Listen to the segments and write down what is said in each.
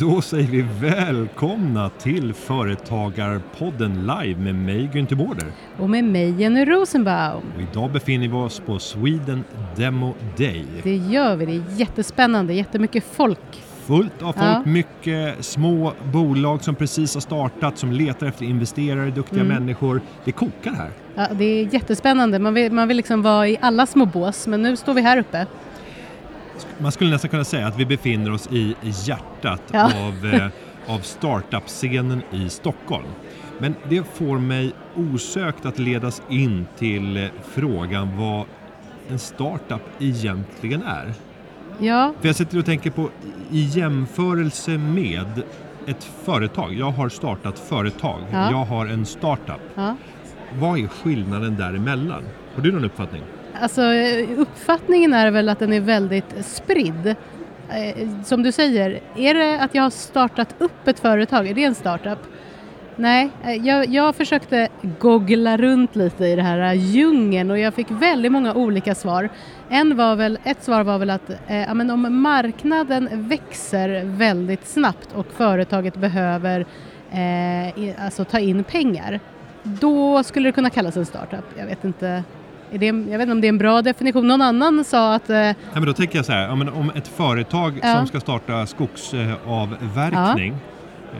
Då säger vi välkomna till Företagarpodden live med mig Günther Bårder. Och med mig Jenny Rosenbaum. Och idag befinner vi oss på Sweden Demo Day. Det gör vi, det är jättespännande, jättemycket folk. Fullt av folk, Ja. mycket små bolag som precis har startat, som letar efter investerare, duktiga Mm. människor. Det kokar här. Ja, det är jättespännande, man vill, man vill liksom vara i alla små bås, men nu står vi här uppe. Man skulle nästan kunna säga att vi befinner oss i hjärtat Ja. av, eh, av startup-scenen i Stockholm. Men det får mig osökt att ledas in till eh, frågan vad en startup egentligen är. Ja, För jag sitter och tänker på i jämförelse med ett företag. Jag har startat företag. Ja. Jag har en startup. ja. Vad är skillnaden däremellan? Har du någon uppfattning? Alltså uppfattningen är väl att den är väldigt spridd. Eh, som du säger, är det att jag har startat upp ett företag, är det en startup? Nej, eh, jag, jag försökte googla runt lite i det här eh, djungeln och jag fick väldigt många olika svar. En var väl, ett svar var väl att eh, men om marknaden växer väldigt snabbt och företaget behöver eh, alltså ta in pengar, då skulle det kunna kallas en startup. Jag vet inte är det, jag vet inte om det är en bra definition. Någon annan sa att... Eh, Ja, men då tänker jag så här, ja, men om ett företag Ja. som ska starta skogsavverkning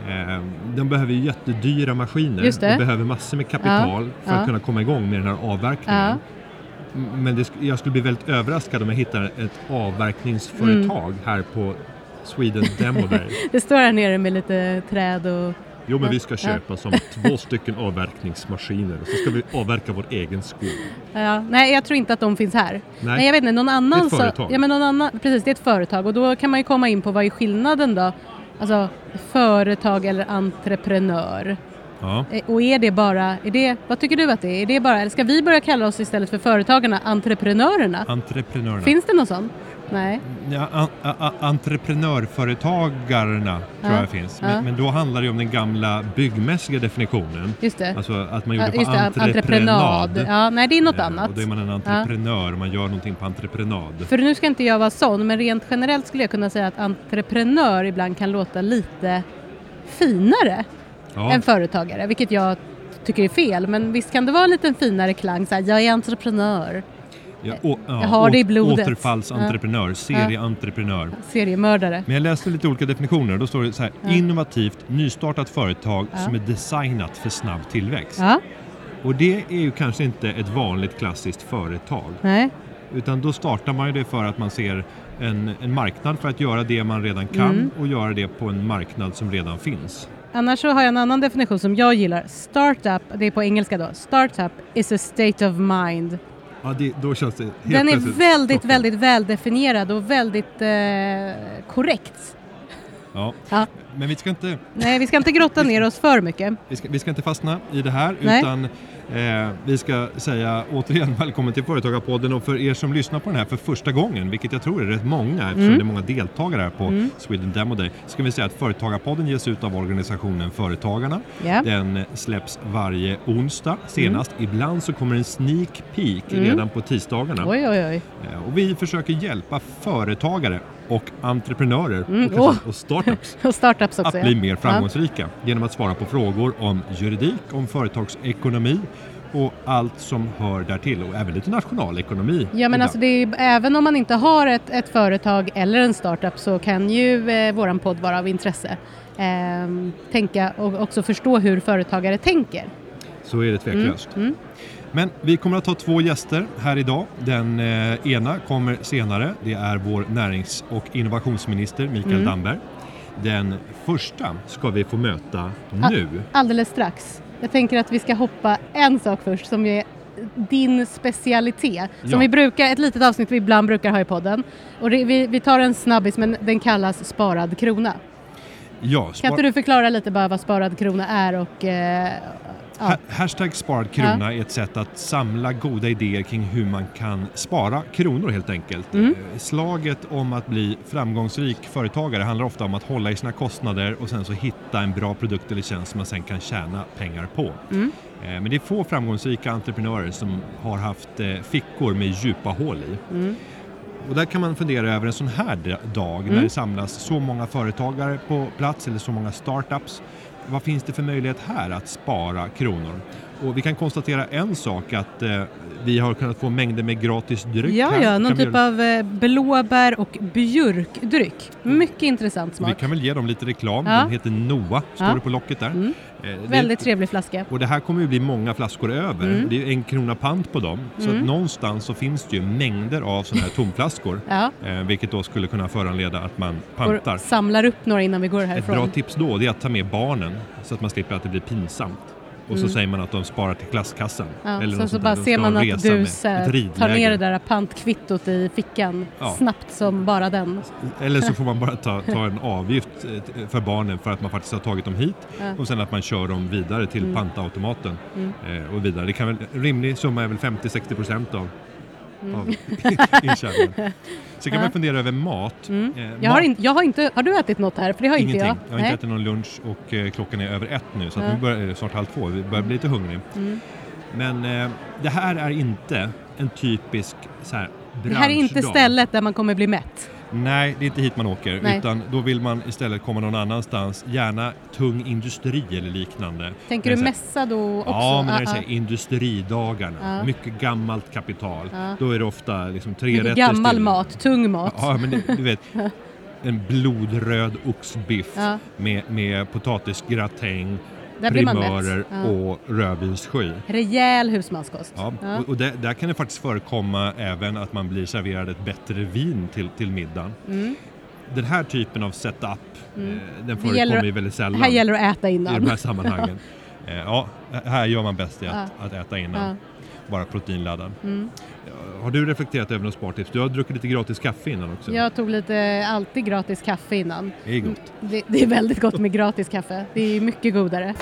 eh, de behöver ju jättedyra maskiner och behöver massor med kapital för Ja. att kunna komma igång med den här avverkningen. Ja. Men det, jag skulle bli väldigt överraskad om jag hittar ett avverkningsföretag Mm. här på Sweden Demo Day. det står här nere med lite träd och... Jo, men vi ska köpa som två stycken avverkningsmaskiner och så ska vi avverka vår egen skog. Ja, nej, jag tror inte att de finns här. Nej. Nej, jag vet inte, någon annan Det är ett företag. Ja, men någon annan, precis, det är ett företag och då kan man ju komma in på vad är skillnaden då? Alltså företag eller entreprenör. Ja. Eh, Och är det bara, är det, vad tycker du att det är? är det bara, eller ska vi börja kalla oss istället för företagarna entreprenörerna? Entreprenörerna. Finns det någon sån? Nej. Ja, an, a, entreprenörföretagarna tror Ja, jag finns. ja. Men, men då handlar det om den gamla byggmässiga definitionen. Just det. Alltså att man Ja, gjorde just på det, entreprenad. Ja, nej, det är något Eh, annat. Och då är man en entreprenör, man gör någonting på entreprenad. För nu ska inte jag vara sån, men rent generellt skulle jag kunna säga att entreprenör ibland kan låta lite finare Ja. än företagare, vilket jag tycker är fel. Men visst kan det vara en liten finare klang, så här, jag är entreprenör, Ja, å, ja, jag har det i blodet. Återfallsentreprenör, serieentreprenör. seriemördare. Men jag läste lite olika definitioner. Då står det så här, Ja. innovativt, nystartat företag Ja. som är designat för snabb tillväxt. Ja, Och det är ju kanske inte ett vanligt klassiskt företag. nej. Utan då startar man ju det för att man ser en, en marknad för att göra det man redan kan Mm. och göra det på en marknad som redan finns. Annars så har jag en annan definition som jag gillar. Startup, det är på engelska då. Startup is a state of mind. Ja, det, då känns det helt Den är väldigt, toppen. väldigt väldefinierad och väldigt eh, korrekt. Ja. Ja. Men vi ska, inte, Nej, vi ska inte grotta ner oss för mycket. vi, ska, vi ska inte fastna i det här Nej. utan eh, vi ska säga återigen välkommen till Företagarpodden och för er som lyssnar på den här för första gången, vilket jag tror är rätt många eftersom Mm. det är många deltagare här på Mm. Sweden Demo Day, ska vi säga att Företagarpodden ges ut av organisationen Företagarna. Ja. Den släpps varje onsdag senast. Ibland så kommer en sneak peek Mm. redan på tisdagarna. Oj, oj, oj. Eh, Och vi försöker hjälpa företagare och entreprenörer Mm, och, åh. och startups Och startups också. att bli ja. mer framgångsrika genom att svara på frågor om juridik, om företagsekonomi och allt som hör därtill och även lite nationalekonomi. Ja, men alltså det är, även om man inte har ett, ett företag eller en startup så kan ju eh, våran podd vara av intresse. Ehm, tänka och också förstå hur företagare tänker. Så är det tveklöst. Mm. Men vi kommer att ha två gäster här idag. Den eh, ena kommer senare. Det är vår närings och innovationsminister Mikael Mm. Damberg. Den första ska vi få möta nu. Alldeles strax. Jag tänker att vi ska hoppa en sak först som är din specialitet. Som Ja. vi brukar, ett litet avsnitt vi ibland brukar ha i podden. Och det, vi, vi tar en snabbis men den kallas sparad krona. Ja, Kan spar- inte du förklara lite bara vad sparad krona är och eh, ja. Ha- Hashtag sparad krona är ett sätt att samla goda idéer kring hur man kan spara kronor helt enkelt. Mm. Eh, Slaget om att bli framgångsrik företagare handlar ofta om att hålla i sina kostnader och sen så hitta en bra produkt eller tjänst som man sen kan tjäna pengar på. Mm. Eh, Men det är få framgångsrika entreprenörer som har haft eh, fickor med djupa hål i. Mm. Och där kan man fundera över en sån här dag när Mm. det samlas så många företagare på plats eller så många startups. Vad finns det för möjlighet här att spara kronor? Och vi kan konstatera en sak att eh, vi har kunnat få mängder med gratis dryck Ja, här. ja, någon Kan vi- typ av eh, blåbär och björkdryck. Mycket intressant Vi smak. kan väl ge dem lite reklam. Ja. Den heter Noah, står Ja. det på locket där. Mm. Eh, det- Väldigt trevlig flaska. Och det här kommer ju bli många flaskor över. Mm. Det är en krona pant på dem. Så Mm. att någonstans så finns det ju mängder av sådana här tomflaskor. Ja, eh, vilket då skulle kunna föranleda att man och pantar. samlar upp några innan vi går Ett härifrån. bra tips då det är att ta med barnen så att man slipper att det blir pinsamt. Och så Mm. säger man att de sparar till klasskassan. Ja, eller så, så bara ser man att du tar ner det där pantkvittot i fickan Ja. snabbt som bara den. Eller så får man bara ta, ta en avgift eh, för barnen för att man faktiskt har tagit dem hit Ja. och sen att man kör dem vidare till Mm. pantautomaten Mm. eh, och vidare. Det kan väl, rimlig summa är väl 50-60 procent av, Mm. av intjäningen. Så kan Ja. man fundera över mat. Mm. Eh, Jag har, mat- in, jag har inte, har du ätit något här? För det har inte Ingenting. jag. Jag har inte ätit någon lunch och eh, klockan är över ett nu så Ja. nu börjar, är det snart halv två. Vi börjar bli lite hungrig. Mm. Men eh, det här är inte en typisk så här, Det här är inte branschdag. stället där man kommer bli mätt. Nej, det är inte hit man åker. Nej. Utan då vill man istället komma någon annanstans. Gärna tung industri eller liknande. Tänker du så här- mässa då också? Ja, men när det är Ah, ah. industridagarna. Ja. Mycket gammalt kapital. Då är det ofta liksom tre Mycket rätter gammal till- mat, tung mat. Ja, men det, du vet. En blodröd oxbiff Ja. med, med potatisgratäng, Där blir man mätt. primörer Ja. och rödvinssky. Rejäl husmanskost. Ja, Ja. och, och där, där kan det faktiskt förekomma även att man blir serverad ett bättre vin till, till middagen. Mm. Den här typen av setup, Mm. eh, den förekommer ju väldigt sällan Här gäller det att äta i de innan. här sammanhangen. Eh, ja, här gör man bäst i att, att äta innan, Ja. bara proteinladdad. Mm. Har du reflekterat över något spartips? Du har druckit lite gratis kaffe innan också. Jag tog lite, alltid gratis kaffe innan. Det är gott. Det, det är väldigt gott med gratis kaffe. Det är mycket godare.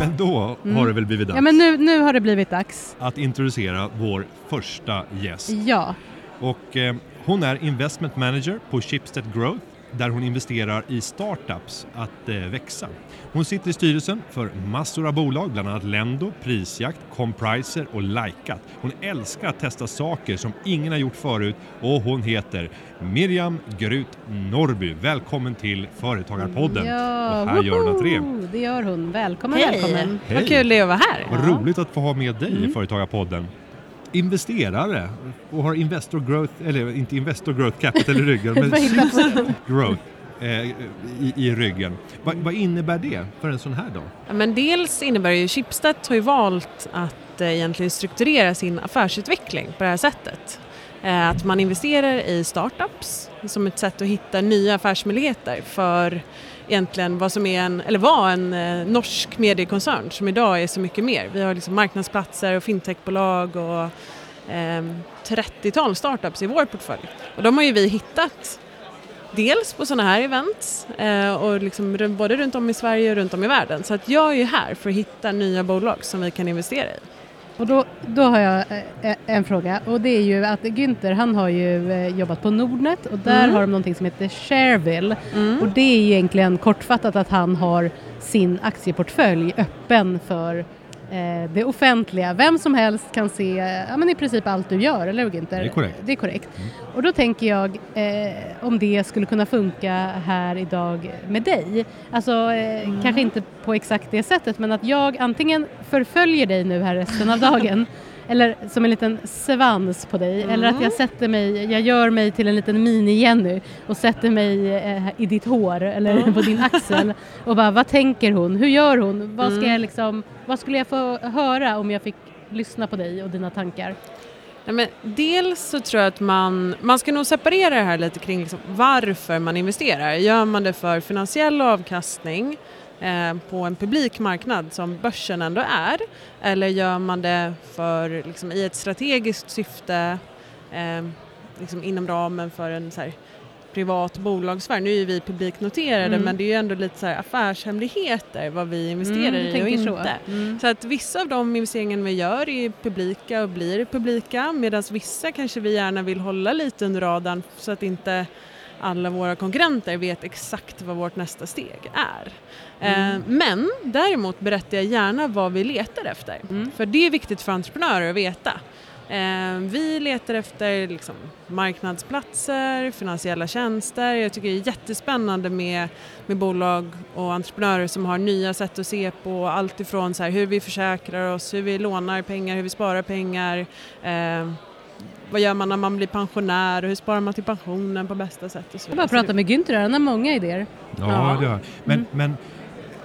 Men då Mm. har det väl blivit dags Ja, men nu, nu har det blivit dags. att introducera vår första gäst. Ja, Och eh, hon är investment manager på Schibsted Growth där hon investerar i startups att eh, växa. Hon sitter i styrelsen för massor av bolag, bland annat Lendo, Prisjakt, Compriser och Likat. Hon älskar att testa saker som ingen har gjort förut och hon heter Miriam Grut Norby. Välkommen till Företagarpodden! ja och här gör hon entré. Det gör hon. Välkommen, Hej! välkommen. Hej. Vad kul det är att vara här. Vad Ja. roligt att få ha med dig i Mm. Företagarpodden. Investerare och har Investor Growth, eller inte Investor Growth Capital i ryggen, men Growth eh, i, i ryggen. Va, vad innebär det för en sån här dag? Ja, Men dels innebär ju Schibsted har ju valt att eh, egentligen strukturera sin affärsutveckling på det här sättet. Eh, att man investerar i startups som ett sätt att hitta nya affärsmöjligheter för egentligen vad som är en, eller var en eh, norsk mediekoncern som idag är så mycket mer. Vi har liksom marknadsplatser och fintechbolag och eh, 30-tal startups i vår portfölj. Och de har ju vi hittat dels på sådana här events eh, och liksom både runt om i Sverige och runt om i världen. Så att jag är ju här för att hitta nya bolag som vi kan investera i. Och då, då har jag eh, en fråga. Och det är ju att Günther han har ju eh, jobbat på Nordnet. Och där Mm. har de någonting som heter Shareville. Och det är ju egentligen kortfattat att han har sin aktieportfölj öppen för eh, det offentliga. Vem som helst kan se eh, ja, men i princip allt du gör, eller hur Günther? Det är korrekt. Det är korrekt. Och då tänker jag eh, om det skulle kunna funka här idag med dig. Alltså eh, kanske inte på exakt det sättet men att jag antingen förföljer dig nu här resten av dagen eller som en liten svans på dig eller att jag sätter mig, jag gör mig till en liten mini-Jenny och sätter mig eh, i ditt hår eller på din axel och bara vad tänker hon, hur gör hon, vad ska jag liksom, vad skulle jag få höra om jag fick lyssna på dig och dina tankar? Ja, men dels så tror jag att man, man ska nog separera det här lite kring liksom varför man investerar. Gör man det för finansiell avkastning eh, på en publik marknad som börsen ändå är eller gör man det för, liksom, i ett strategiskt syfte eh, liksom inom ramen för en så här, privat bolagssfär. Nu är vi publiknoterade Mm. men det är ju ändå lite så här affärshemligheter vad vi investerar Mm, i och tänker så. inte. Mm. Så att vissa av de investeringarna vi gör är publika och blir publika medan vissa kanske vi gärna vill hålla lite under radarn så att inte alla våra konkurrenter vet exakt vad vårt nästa steg är. Eh, men däremot berättar jag gärna vad vi letar efter. Mm. För det är viktigt för entreprenörer att veta. Eh, vi letar efter liksom, marknadsplatser, finansiella tjänster. Jag tycker det är jättespännande med, med bolag och entreprenörer som har nya sätt att se på allt ifrån så här, hur vi försäkrar oss, hur vi lånar pengar, hur vi sparar pengar. Eh, vad gör man när man blir pensionär och hur sparar man till pensionen på bästa sätt och så Jag bara prata med Günther, han har många idéer. Ja, Ja. det har men, Mm. men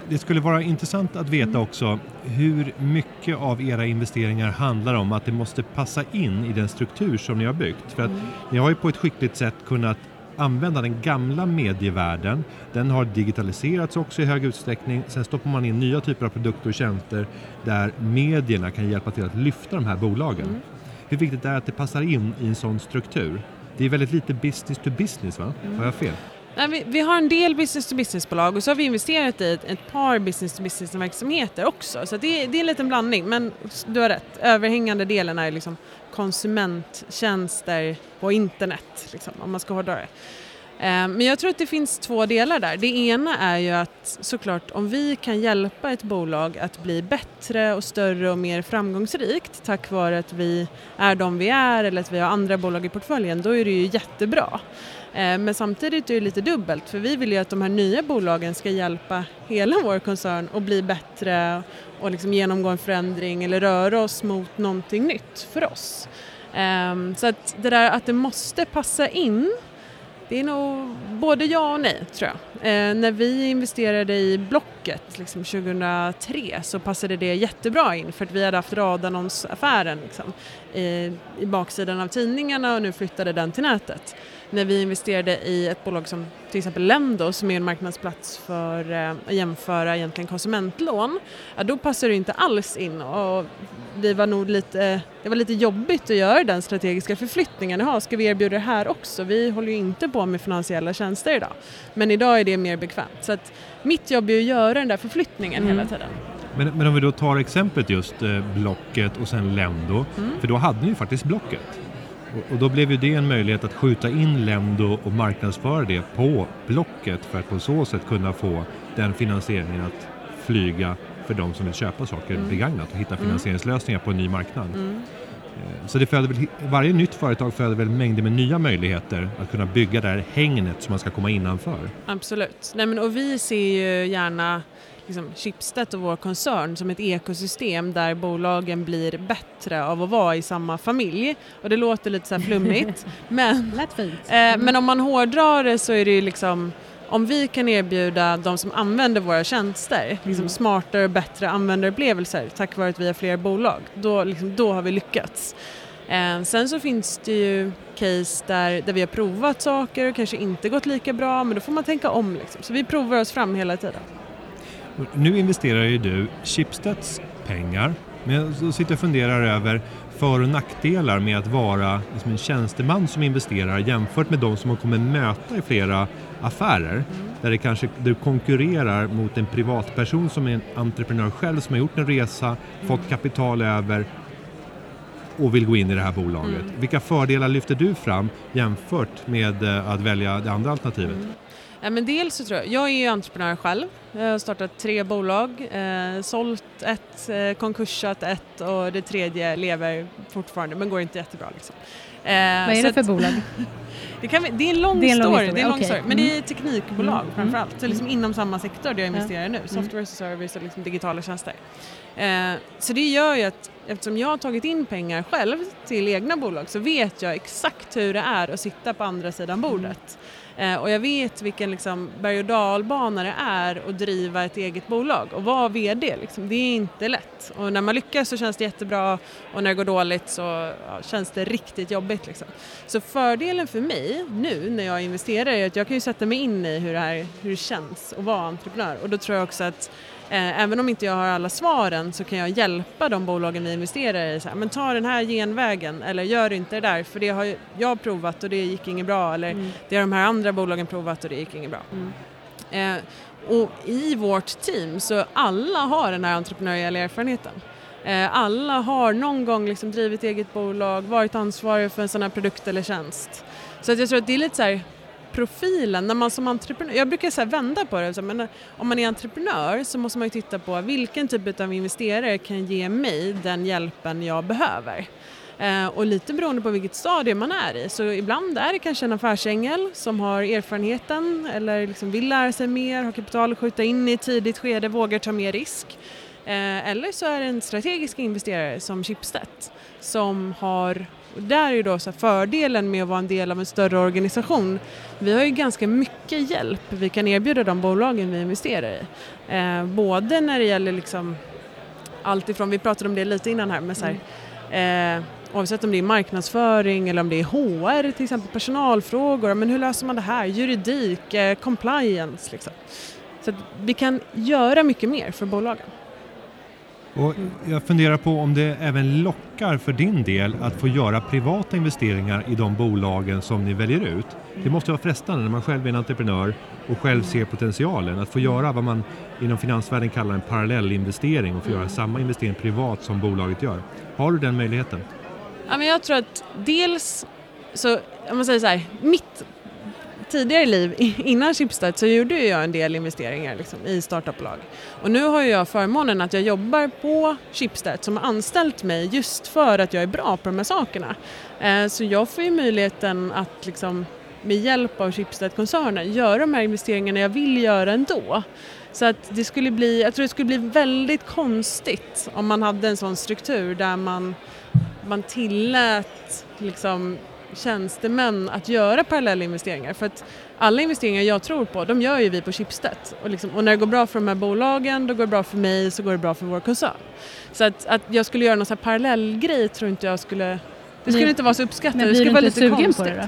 det skulle vara intressant att veta också hur mycket av era investeringar handlar om att det måste passa in i den struktur som ni har byggt. För att ni har ju på ett skickligt sätt kunnat använda den gamla medievärlden. Den har digitaliserats också i hög utsträckning. Sen stoppar man in nya typer av produkter och tjänster där medierna kan hjälpa till att lyfta de här bolagen. Hur viktigt är det att det passar in i en sån struktur? Det är väldigt lite business to business, va? Har jag fel? Vi, vi har en del business to business-bolag och så har vi investerat i ett, ett par business to business-verksamheter också. Så det, det är en liten blandning, men du har rätt. Överhängande delen är liksom konsumenttjänster på internet, liksom, om man ska hårdra det. Eh, men jag tror att det finns två delar där. Det ena är ju att såklart om vi kan hjälpa ett bolag att bli bättre och större och mer framgångsrikt tack vare att vi är de vi är eller att vi har andra bolag i portföljen, då är det ju jättebra. Eh, men samtidigt är det lite dubbelt för vi vill ju att de här nya bolagen ska hjälpa hela vår koncern att bli bättre och liksom genomgå en förändring eller röra oss mot någonting nytt för oss. Ehm, så att det där att det måste passa in det är nog både ja och nej tror jag. Eh, när vi investerade i Blocket liksom 2003 så passade det jättebra in för att vi hade haft radannonsaffären liksom, i, i baksidan av tidningarna och nu flyttade den till nätet. När vi investerade i ett bolag som till exempel Lendo som är en marknadsplats för eh, att jämföra egentligen konsumentlån, ja, då passar det inte alls in och vi var nog lite, det var lite jobbigt att göra den strategiska förflyttningen. Jaha, ska vi erbjuda det här också? Vi håller ju inte på med finansiella tjänster idag. Men idag är det mer bekvämt. Så att mitt jobb är att göra den där förflyttningen Mm. hela tiden. Men, men om vi då tar exemplet just eh, Blocket och sen Lendo, Mm. för då hade ni ju faktiskt Blocket. Och, och då blev ju det en möjlighet att skjuta in Lendo och marknadsföra det på Blocket för att på så sätt kunna få den finansieringen att flyga för de som vill köpa saker Mm. begagnat och hitta finansieringslösningar på en ny marknad. Mm. Eh, Så det föder väl, varje nytt företag föder väl mängder med nya möjligheter att kunna bygga det här hängnet som man ska komma innanför. Absolut. Nej, men, och vi ser ju gärna liksom, Schibsted och vår koncern som ett ekosystem där bolagen blir bättre av att vara i samma familj. Och det låter lite så här flummigt, men. Eh, men om man hårdrar det så är det ju liksom om vi kan erbjuda de som använder våra tjänster liksom smartare och bättre användarupplevelser tack vare att vi har fler bolag, då, liksom, då har vi lyckats. Eh, sen så finns det ju case där, där vi har provat saker och kanske inte gått lika bra men då får man tänka om. Liksom. Så vi provar oss fram hela tiden. Nu investerar ju du Schibsteds pengar, men jag sitter och funderar över för och nackdelar med att vara liksom en tjänsteman som investerar jämfört med de som man kommer möta i flera affärer. Där det kanske, du konkurrerar mot en privatperson som är en entreprenör själv som har gjort en resa, fått kapital över och vill gå in i det här bolaget. Vilka fördelar lyfter du fram jämfört med eh, att välja det andra alternativet? Ja, men dels så tror jag, jag är ju entreprenör själv. Jag har startat tre bolag, eh, sålt ett, eh, konkursat ett och det tredje lever fortfarande men går inte jättebra. Liksom. Eh, Vad är det för att- bolag? Det, kan det är en lång Det är en lång story, historia, det är en lång okej. story. men det är Mm. teknikbolag Mm, framförallt. Så liksom inom samma sektor där jag Ja. investerar nu, software as a service och liksom digitala tjänster. Eh, så det gör ju att eftersom jag har tagit in pengar själv till egna bolag så vet jag exakt hur det är att sitta på andra sidan bordet. Eh, Eh, och jag vet vilken liksom, berg och dalbana det är att driva ett eget bolag och vara VD. Liksom. Det är inte lätt. Och när man lyckas så känns det jättebra och när det går dåligt så ja, känns det riktigt jobbigt. Liksom. Så fördelen för mig nu när jag investerar är att jag kan ju sätta mig in i hur det, här, hur det känns att vara entreprenör och då tror jag också att även om inte jag har alla svaren så kan jag hjälpa de bolagen vi investerar i. Så här, men ta den här genvägen eller gör inte det där för det har jag provat och det gick inget bra eller Mm. det har de här andra bolagen provat och det gick inget bra. Eh, och i vårt team så alla har den här entreprenöriella erfarenheten. Eh, alla har någon gång liksom drivit eget bolag, varit ansvariga för en sån här produkt eller tjänst. Så att jag tror att det är lite så här, profilen när man som entreprenör, jag brukar så här vända på det, men eh, om man är entreprenör så måste man ju titta på vilken typ av investerare kan ge mig den hjälpen jag behöver. Eh, och lite beroende på vilket stadie man är i. Så ibland är det kanske en affärsängel som har erfarenheten eller liksom vill lära sig mer, har kapital att skjuta in i ett tidigt skede, vågar ta mer risk. Eh, eller så är det en strategisk investerare som Schibsted som har och där är ju då så fördelen med att vara en del av en större organisation. Vi har ju ganska mycket hjälp vi kan erbjuda de bolagen vi investerar i. Eh, både när det gäller liksom allt ifrån, vi pratade om det lite innan här, men så här, eh, oavsett om det är marknadsföring eller om det är HR, till exempel personalfrågor, men hur löser man det här? Juridik, eh, compliance liksom. Så att vi kan göra mycket mer för bolagen. Och jag funderar på om det även lockar för din del att få göra privata investeringar i de bolagen som ni väljer ut. Det måste vara frestande när man själv är en entreprenör och själv ser potentialen att få göra vad man inom finansvärlden kallar en parallellinvestering och få göra samma investering privat som bolaget gör. Har du den möjligheten? Ja, men jag tror att dels så, om man säger så här, mitt tidigare liv innan Schibsted så gjorde jag en del investeringar liksom, i startupbolag. Och nu har jag förmånen att jag jobbar på Schibsted som har anställt mig just för att jag är bra på de här sakerna. Eh, så jag får ju möjligheten att liksom, med hjälp av Schibsted-koncernen göra de här investeringarna jag vill göra ändå. Så att det skulle bli, jag tror det skulle bli väldigt konstigt om man hade en sån struktur där man, man tillät liksom tjänstemän att göra parallellinvesteringar. För att alla investeringar jag tror på, de gör ju vi på Schibsted. Och, liksom, och när det går bra för de här bolagen, då går det bra för mig, så går det bra för vår koncern. Så att, att jag skulle göra någon sån här parallellgrej tror inte jag skulle, det skulle Men- inte vara så uppskattat. Men det blir skulle du vara inte lite sugen konstigt. på det då?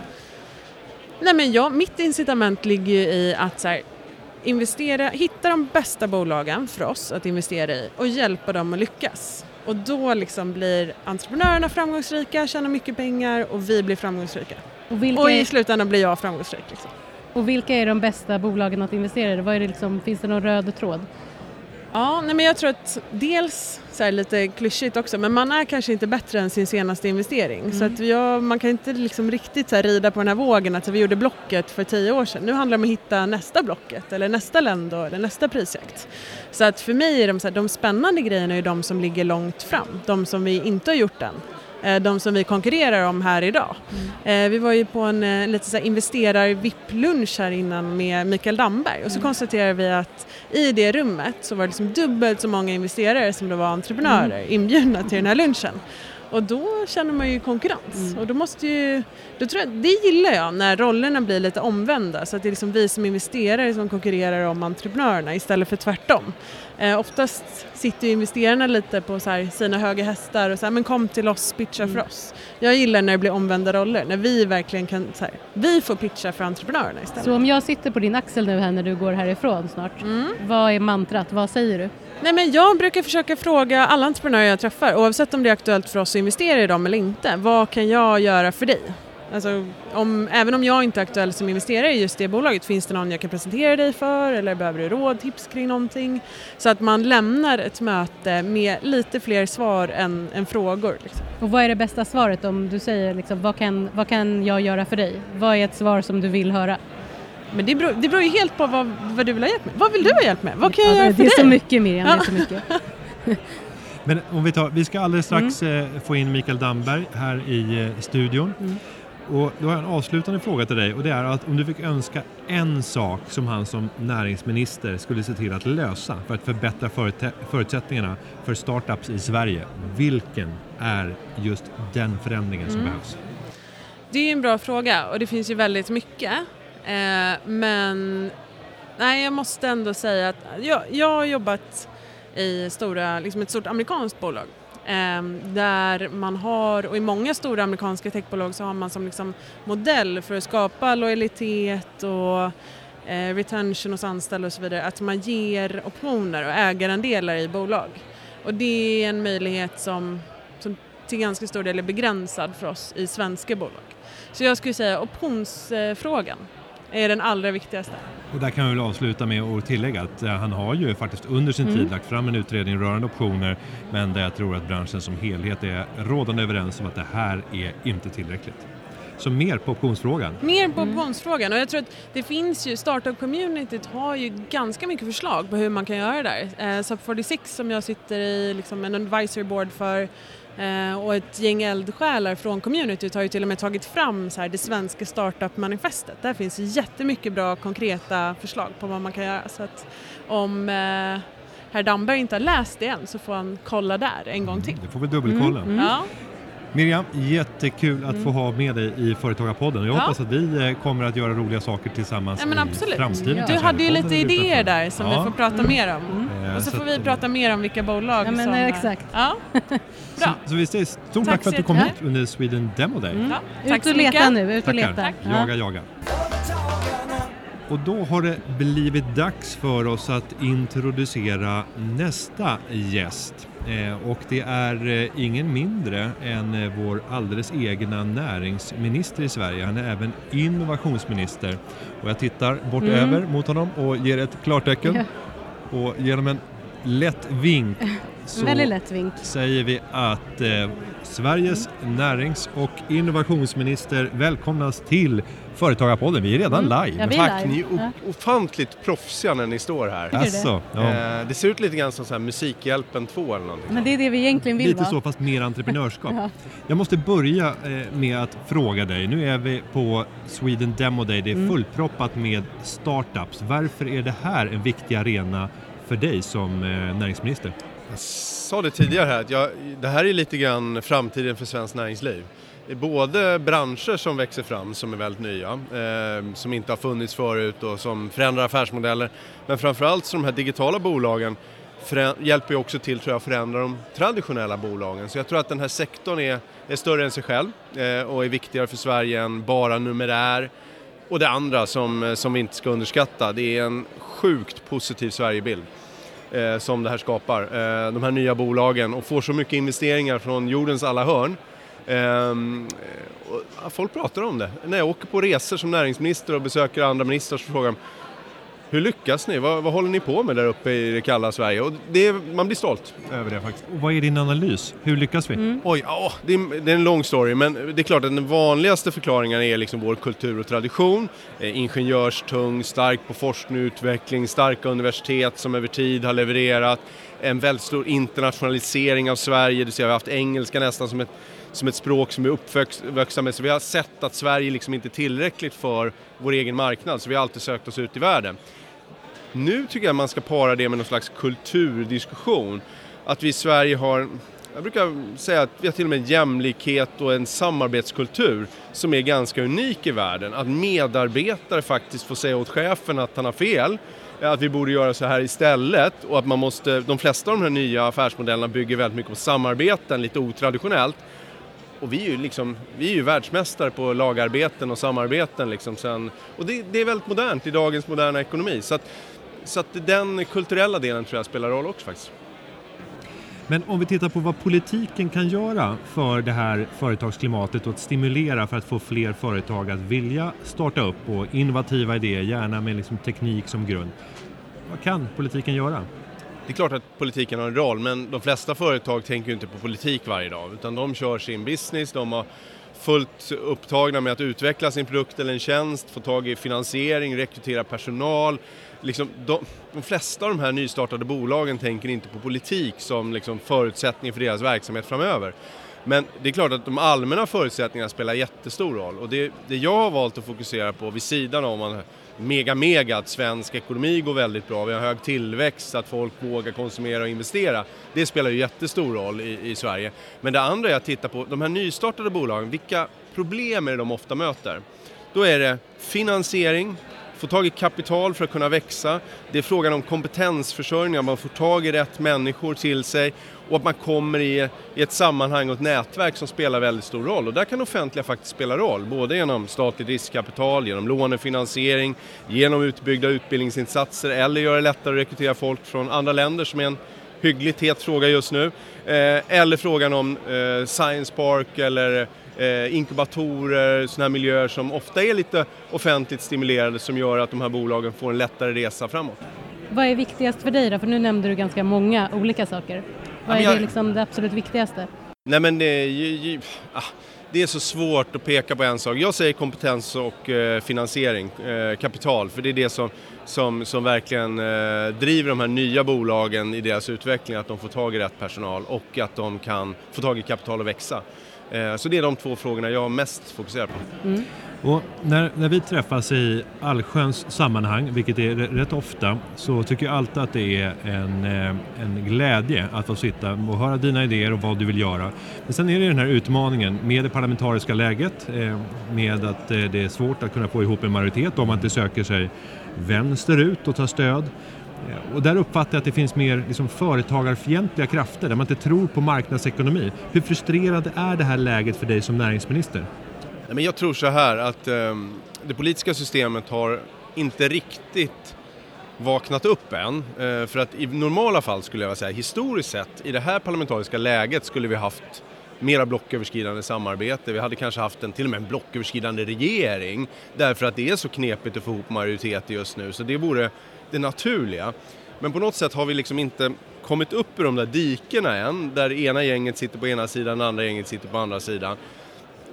Nej men jag, mitt incitament ligger ju i att så här, investera, hitta de bästa bolagen för oss att investera i och hjälpa dem att lyckas. Och då liksom blir entreprenörerna framgångsrika, tjänar mycket pengar och vi blir framgångsrika. Och vilka, Och i slutändan blir jag framgångsrik. Liksom. och vilka är de bästa bolagen att investera i? Vad är det liksom, finns det någon röd tråd? Ja, nej men jag tror att dels, så här lite klyschigt också, men man är kanske inte bättre än sin senaste investering. Så att jag, man kan inte liksom riktigt så här rida på den här vågen att vi gjorde Blocket för tio år sedan. Nu handlar det om att hitta nästa Blocket eller nästa Lendo eller nästa prisjakt. Så att för mig är de, så här, de spännande grejerna är de som ligger långt fram, de som vi inte har gjort än. Eh, De som vi konkurrerar om här idag. Eh, Vi var ju på en eh, lite så här investerar-VIP-lunch här innan med Mikael Damberg och så konstaterade vi att i det rummet så var det liksom dubbelt så många investerare som det var entreprenörer inbjudna till den här lunchen. Och då känner man ju konkurrens och då måste ju, då tror jag, det gillar jag när rollerna blir lite omvända så att det är liksom vi som investerare som konkurrerar om entreprenörerna istället för tvärtom. Eh, oftast sitter ju investerarna lite på här, sina höga hästar och så här, men kom till oss, pitcha för oss. Jag gillar när det blir omvända roller, när vi verkligen kan, här, vi får pitcha för entreprenörerna istället. Så om jag sitter på din axel nu här när du går härifrån snart, vad är mantrat? Vad säger du? Nej, men jag brukar försöka fråga alla entreprenörer jag träffar, oavsett om det är aktuellt för oss att investera i dem eller inte, vad kan jag göra för dig? Alltså, om, även om jag inte är aktuell som investerare i just det bolaget, finns det någon jag kan presentera dig för eller behöver du råd, tips kring någonting? Så att man lämnar ett möte med lite fler svar än, än frågor. Liksom. Och vad är det bästa svaret om du säger liksom, vad, kan, vad kan jag göra för dig? Vad är ett svar som du vill höra? Men det beror, det beror ju helt på vad, vad du vill ha hjälp med. Vad vill du ha hjälp med? Vad kan jag Ja, göra det för är så dig? mycket Miriam, det är så mycket. Men om vi tar, vi ska alldeles strax eh, få in Mikael Damberg här i eh, studion. Och då har jag en avslutande fråga till dig och det är att om du fick önska en sak som han som näringsminister skulle se till att lösa för att förbättra förut- förutsättningarna för startups i Sverige. Vilken är just den förändringen som behövs? Det är en bra fråga och det finns ju väldigt mycket. Eh, men nej, jag måste ändå säga att jag, jag har jobbat i stora, liksom ett stort amerikanskt bolag eh, där man har, och i många stora amerikanska techbolag så har man som liksom modell för att skapa lojalitet och eh, retention hos anställda och så vidare, att man ger optioner och ägarandelar i bolag. Och det är en möjlighet som, som till ganska stor del är begränsad för oss i svenska bolag. Så jag skulle säga optionsfrågan är den allra viktigaste. Och där kan vi väl avsluta med att tillägga att eh, han har ju faktiskt under sin tid lagt fram en utredning rörande optioner men där jag tror att branschen som helhet är rådande överens om att det här är inte tillräckligt. Så mer på optionsfrågan. Mer på optionsfrågan och jag tror att det finns ju, startup-communityt har ju ganska mycket förslag på hur man kan göra det där. Eh, Sub46 som jag sitter i liksom en advisory board för och ett gäng eldsjälar från communityt har ju till och med tagit fram så här, det svenska startup-manifestet. Där finns jättemycket bra konkreta förslag på vad man kan göra. Så att om eh, herr Damberg inte har läst det än så får han kolla där en gång till. Det får vi dubbelkolla. Mm. Ja, Miriam, jättekul att få ha med dig i Företagarpodden. Jag Ja. hoppas att vi eh, kommer att göra roliga saker tillsammans ja men i absolut. framtiden. Ja. Du hade ju lite idéer där som Ja. vi får prata mer om. Eh, Och så så får vi prata mer om vilka bolag Ja, men, som... exakt. Ja, bra. Så vi säger stort tack, Tack för att så du kom hit under Sweden Demo Day. Mm. Ja, Ut så och leta nu, ut och leta. Jaga, jaga. Och då har det blivit dags för oss att introducera nästa gäst. Eh, och det är eh, ingen mindre än eh, vår alldeles egna näringsminister i Sverige. Han är även innovationsminister. Och jag tittar bort Mm. över mot honom och ger ett klartecken. Ja. Och genom en lätt vink så Väldigt lätt vink. säger vi att eh, Sveriges närings och innovationsminister välkomnas till Företagarpodden. Vi är redan Mm. live. Ja, vi är Tack, live. ni är Ja. ofantligt proffsiga när ni står här. Alltså, ja. Eh, det ser ut lite grann som så här Musikhjälpen 2 eller någonting. Men det är det vi egentligen vill Lite va? så, fast mer entreprenörskap. Ja. Jag måste börja eh, med att fråga dig. Nu är vi på Sweden Demo Day. Det är Mm. fullproppat med startups. Varför är det här en viktig arena för dig som eh, näringsminister? Jag sa det tidigare här att jag, det här är lite grann framtiden för svenskt näringsliv. Både branscher som växer fram som är väldigt nya, eh, som inte har funnits förut och som förändrar affärsmodeller. Men framförallt så de här digitala bolagen hjälper ju också till tror jag att förändra de traditionella bolagen. Så jag tror att den här sektorn är, är större än sig själv eh, och är viktigare för Sverige än bara numerär. Och det andra som, eh, som vi inte ska underskatta, det är en sjukt positiv Sverigebild eh, som det här skapar. Eh, de här nya bolagen och får så mycket investeringar från jordens alla hörn. Eh, och, ja, folk pratar om det. När jag åker på resor som näringsminister och besöker andra ministrar så frågar de hur lyckas ni? Vad, vad håller ni på med där uppe i det kalla Sverige? Och det, är- man blir stolt över det faktiskt. Och vad är din analys? Hur lyckas vi? Mm. Oj, ja, det, är, det är en lång story men det är klart att den vanligaste förklaringen är liksom vår kultur och tradition. Eh, ingenjörstung, stark på forskning och utveckling, starka universitet som över tid har levererat. En väldigt stor internationalisering av Sverige, det vill säga vi har haft engelska nästan som ett, som ett språk som är uppvuxna med. Så vi har sett att Sverige liksom inte är tillräckligt för vår egen marknad så vi har alltid sökt oss ut i världen. Nu tycker jag man ska para det med någon slags kulturdiskussion. Att vi i Sverige har, jag brukar säga att vi har till och med en jämlikhet och en samarbetskultur som är ganska unik i världen. Att medarbetare faktiskt får säga åt chefen att han har fel, eh, att vi borde göra så här istället och att man måste, de flesta av de här nya affärsmodellerna bygger väldigt mycket på samarbeten, lite otraditionellt. Och vi är ju, liksom, vi är ju världsmästare på lagarbeten och samarbeten. Liksom sen, och det, det är väldigt modernt i dagens moderna ekonomi. Så att, så att den kulturella delen tror jag spelar roll också faktiskt. Men om vi tittar på vad politiken kan göra för det här företagsklimatet och att stimulera för att få fler företag att vilja starta upp och innovativa idéer, gärna med liksom teknik som grund. Vad kan politiken göra? Det är klart att politiken har en roll men de flesta företag tänker ju inte på politik varje dag utan de kör sin business, de har fullt upptagna med att utveckla sin produkt eller en tjänst, få tag i finansiering, rekrytera personal. Liksom de, de flesta av de här nystartade bolagen tänker inte på politik som liksom förutsättning för deras verksamhet framöver. Men det är klart att de allmänna förutsättningarna spelar jättestor roll och det, det jag har valt att fokusera på vid sidan om mega mega att svensk ekonomi går väldigt bra, vi har hög tillväxt, att folk vågar konsumera och investera. Det spelar ju jättestor roll i, i Sverige. Men det andra är att titta på de här nystartade bolagen, vilka problem är det de ofta möter? Då är det finansiering, få tag i kapital för att kunna växa. Det är frågan om kompetensförsörjning, att man får tag i rätt människor till sig och att man kommer i, i ett sammanhang och ett nätverk som spelar väldigt stor roll. Och där kan offentliga faktiskt spela roll, både genom statligt riskkapital, genom lånefinansiering, genom utbyggda utbildningsinsatser eller göra det lättare att rekrytera folk från andra länder som är en hyggligt het fråga just nu. Eh, eller frågan om eh, Science Park eller eh, inkubatorer, sådana här miljöer som ofta är lite offentligt stimulerade som gör att de här bolagen får en lättare resa framåt. Vad är viktigast för dig då? För nu nämnde du ganska många olika saker. Vad är jag- det, liksom det absolut viktigaste? Nej men det är ju, ju, ah, det är så svårt att peka på en sak. Jag säger kompetens och eh, finansiering, eh, kapital, för det är det som, som, som verkligen eh, driver de här nya bolagen i deras utveckling, att de får tag i rätt personal och att de kan få tag i kapital och växa. Eh, så det är de två frågorna jag mest fokuserar på. Mm. Och när, när vi träffas i allsköns sammanhang, vilket är rätt ofta, så tycker jag alltid att det är en, eh, en glädje att få sitta och höra dina idéer och vad du vill göra. Men sen är det den här utmaningen med det parlamentariska läget, eh, med att det är svårt att kunna få ihop en majoritet om man inte söker sig vänsterut och tar stöd. Eh, och där uppfattar jag att det finns mer liksom företagarfientliga krafter där man inte tror på marknadsekonomi. Hur frustrerande är det här läget för dig som näringsminister? Men jag tror så här att eh, det politiska systemet har inte riktigt vaknat upp än. Eh, för att i normala fall skulle jag vilja säga, historiskt sett, i det här parlamentariska läget skulle vi haft mera blocköverskridande samarbete. Vi hade kanske haft en, till och med en blocköverskridande regering därför att det är så knepigt att få ihop majoritet just nu. Så det vore det naturliga. Men på något sätt har vi liksom inte kommit upp ur de där dikena än, där det ena gänget sitter på ena sidan, det andra gänget sitter på andra sidan.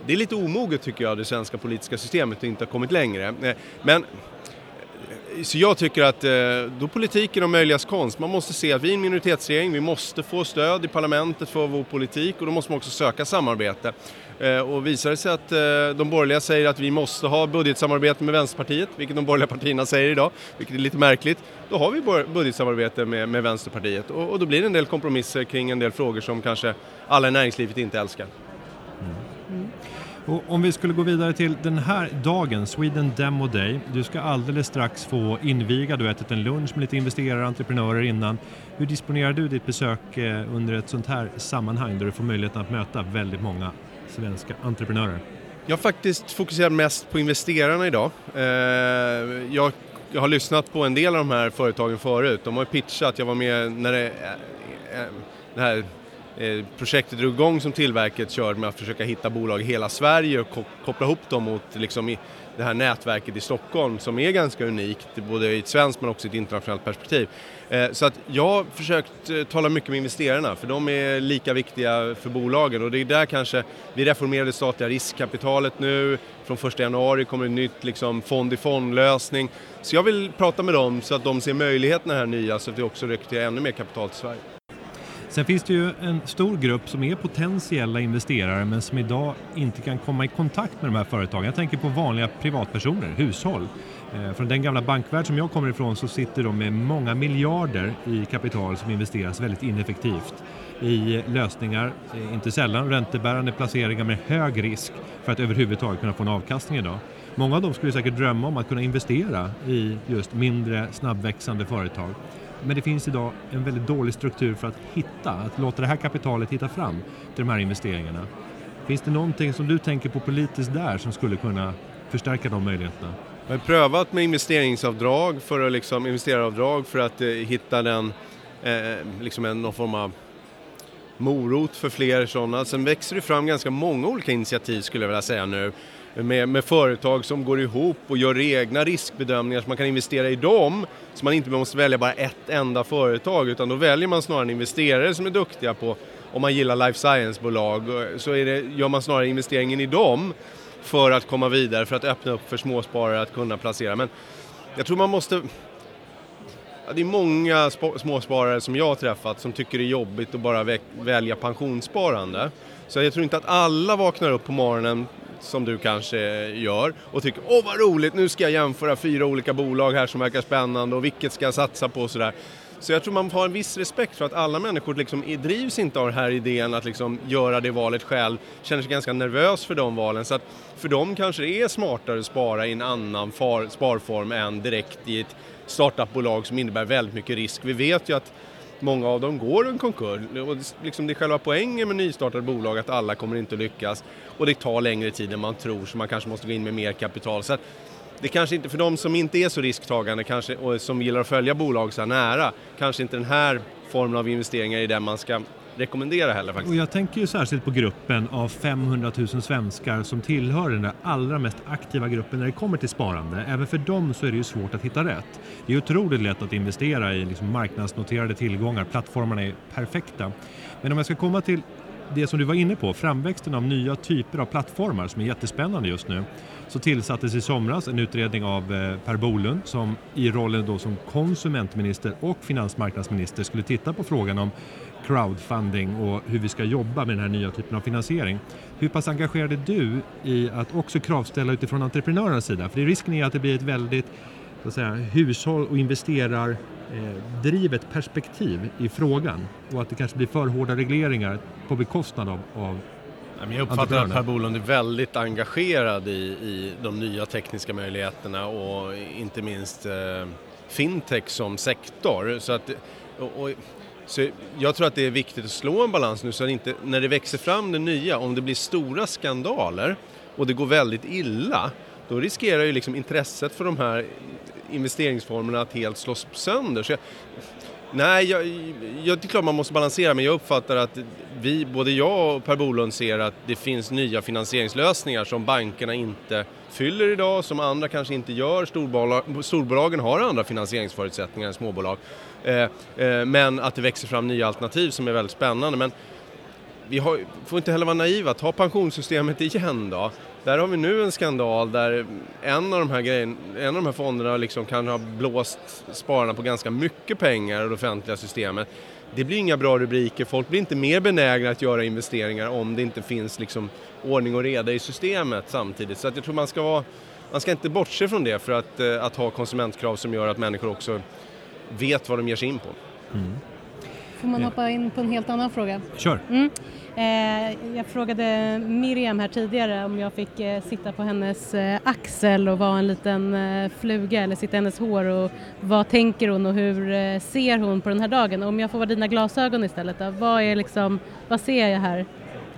Det är lite omoget tycker jag, det svenska politiska systemet, att inte ha kommit längre. Eh, men eh, så jag tycker att eh, då politiken om möjligast konst, man måste se att vi är en minoritetsregering, vi måste få stöd i parlamentet för vår politik och då måste man också söka samarbete. Eh, och visar det sig att eh, de borgerliga säger att vi måste ha budgetsamarbete med Vänsterpartiet, vilket de borgerliga partierna säger idag, vilket är lite märkligt, då har vi budgetsamarbete med, med Vänsterpartiet och, och, då blir det en del kompromisser kring en del frågor som kanske alla i näringslivet inte älskar. Mm. Mm. Och om vi skulle gå vidare till den här dagen, Sweden Demo Day. Du ska alldeles strax få inviga, du har ätit en lunch med lite investerare och entreprenörer innan. Hur disponerar du ditt besök eh, under ett sånt här sammanhang där du får möjligheten att möta väldigt många svenska entreprenörer? Jag har faktiskt fokuserat mest på investerarna idag. Eh, jag, jag har lyssnat på en del av de här företagen förut. De har pitchat, jag var med när det, eh, eh, det här projektet drog igång som Tillverket körde med att försöka hitta bolag i hela Sverige och koppla ihop dem mot liksom, det här nätverket i Stockholm som är ganska unikt, både i ett svenskt men också i ett internationellt perspektiv. Eh, så att jag har försökt eh, tala mycket med investerarna för de är lika viktiga för bolagen och det är där kanske vi reformerar det statliga riskkapitalet nu. Från 1 januari kommer en nytt liksom, fond-i-fond-lösning. Så jag vill prata med dem så att de ser möjligheterna här nya så att vi också rekryterar ännu mer kapital till Sverige. Sen finns det ju en stor grupp som är potentiella investerare men som idag inte kan komma i kontakt med de här företagen. Jag tänker på vanliga privatpersoner, hushåll. Eh, från den gamla bankvärld som jag kommer ifrån så sitter de med många miljarder i kapital som investeras väldigt ineffektivt i lösningar, eh, inte sällan räntebärande placeringar med hög risk för att överhuvudtaget kunna få en avkastning idag. Många av dem skulle säkert drömma om att kunna investera i just mindre snabbväxande företag. Men det finns idag en väldigt dålig struktur för att hitta, att låta det här kapitalet hitta fram till de här investeringarna. Finns det någonting som du tänker på politiskt där som skulle kunna förstärka de möjligheterna? Jag har prövat med investeringsavdrag för att liksom, investeraravdrag för att eh, hitta den, eh, liksom en, någon form av morot för fler sådana. Sen växer det fram ganska många olika initiativ skulle jag vilja säga nu med, med, företag som går ihop och gör egna riskbedömningar så man kan investera i dem. Så man inte måste välja bara ett enda företag utan då väljer man snarare en investerare som är duktiga på, om man gillar life science-bolag, så är det, gör man snarare investeringen i dem för att komma vidare, för att öppna upp för småsparare att kunna placera. Men jag tror man måste Ja, det är många småsparare som jag har träffat som tycker det är jobbigt att bara välja pensionssparande. Så jag tror inte att alla vaknar upp på morgonen som du kanske gör och tycker åh vad roligt, nu ska jag jämföra fyra olika bolag här som verkar spännande och vilket ska jag satsa på och sådär. Så jag tror man har en viss respekt för att alla människor liksom drivs inte av den här idén att liksom göra det valet själv, känner sig ganska nervös för de valen. Så att för dem kanske det är smartare att spara i en annan far, sparform än direkt i ett startupbolag som innebär väldigt mycket risk. Vi vet ju att många av dem går en konkurs. Och liksom det är själva poängen med nystartade bolag att alla kommer inte lyckas och det tar längre tid än man tror så man kanske måste gå in med mer kapital. Så det kanske inte, för de som inte är så risktagande kanske, och som gillar att följa bolag så här nära, kanske inte den här formen av investeringar är den man ska rekommendera heller faktiskt. Och jag tänker ju särskilt på gruppen av 500 000 svenskar som tillhör den där allra mest aktiva gruppen när det kommer till sparande. Även för dem så är det ju svårt att hitta rätt. Det är otroligt lätt att investera i liksom marknadsnoterade tillgångar, plattformarna är perfekta. Men om jag ska komma till det som du var inne på, framväxten av nya typer av plattformar som är jättespännande just nu, så tillsattes i somras en utredning av eh, Per Bolund som i rollen då som konsumentminister och finansmarknadsminister skulle titta på frågan om crowdfunding och hur vi ska jobba med den här nya typen av finansiering. Hur pass engagerad är du i att också kravställa utifrån entreprenörernas sida? För risken är att det blir ett väldigt så att säga, hushåll och investerardrivet perspektiv i frågan och att det kanske blir för hårda regleringar på bekostnad av, av jag uppfattar att Per Bolund är väldigt engagerad i, i de nya tekniska möjligheterna och inte minst eh, fintech som sektor. Så att, och, och, så jag tror att det är viktigt att slå en balans nu så att inte, när det växer fram det nya, om det blir stora skandaler och det går väldigt illa, då riskerar ju liksom intresset för de här investeringsformerna att helt slås sönder. Så jag, nej, jag, jag, det är klart man måste balansera men jag uppfattar att vi, både jag och Per Bolund ser att det finns nya finansieringslösningar som bankerna inte fyller idag, som andra kanske inte gör. Storbolag, storbolagen har andra finansieringsförutsättningar än småbolag. Eh, eh, men att det växer fram nya alternativ som är väldigt spännande. Men vi har, får inte heller vara naiva, ta pensionssystemet igen då. Där har vi nu en skandal där en av de här, grejen, en av de här fonderna liksom kan ha blåst spararna på ganska mycket pengar i det offentliga systemet. Det blir inga bra rubriker, folk blir inte mer benägna att göra investeringar om det inte finns liksom ordning och reda i systemet samtidigt. Så att jag tror man ska, vara, man ska inte bortse från det för att, eh, att ha konsumentkrav som gör att människor också vet vad de ger sig in på. Mm. Får man hoppa in på en helt annan fråga? Kör! Mm. Eh, jag frågade Miriam här tidigare om jag fick eh, sitta på hennes eh, axel och vara en liten fluga eller sitta i hennes hår och vad tänker hon och hur ser hon på den här dagen? Om jag får vara dina glasögon istället då, vad, är liksom, vad ser jag här?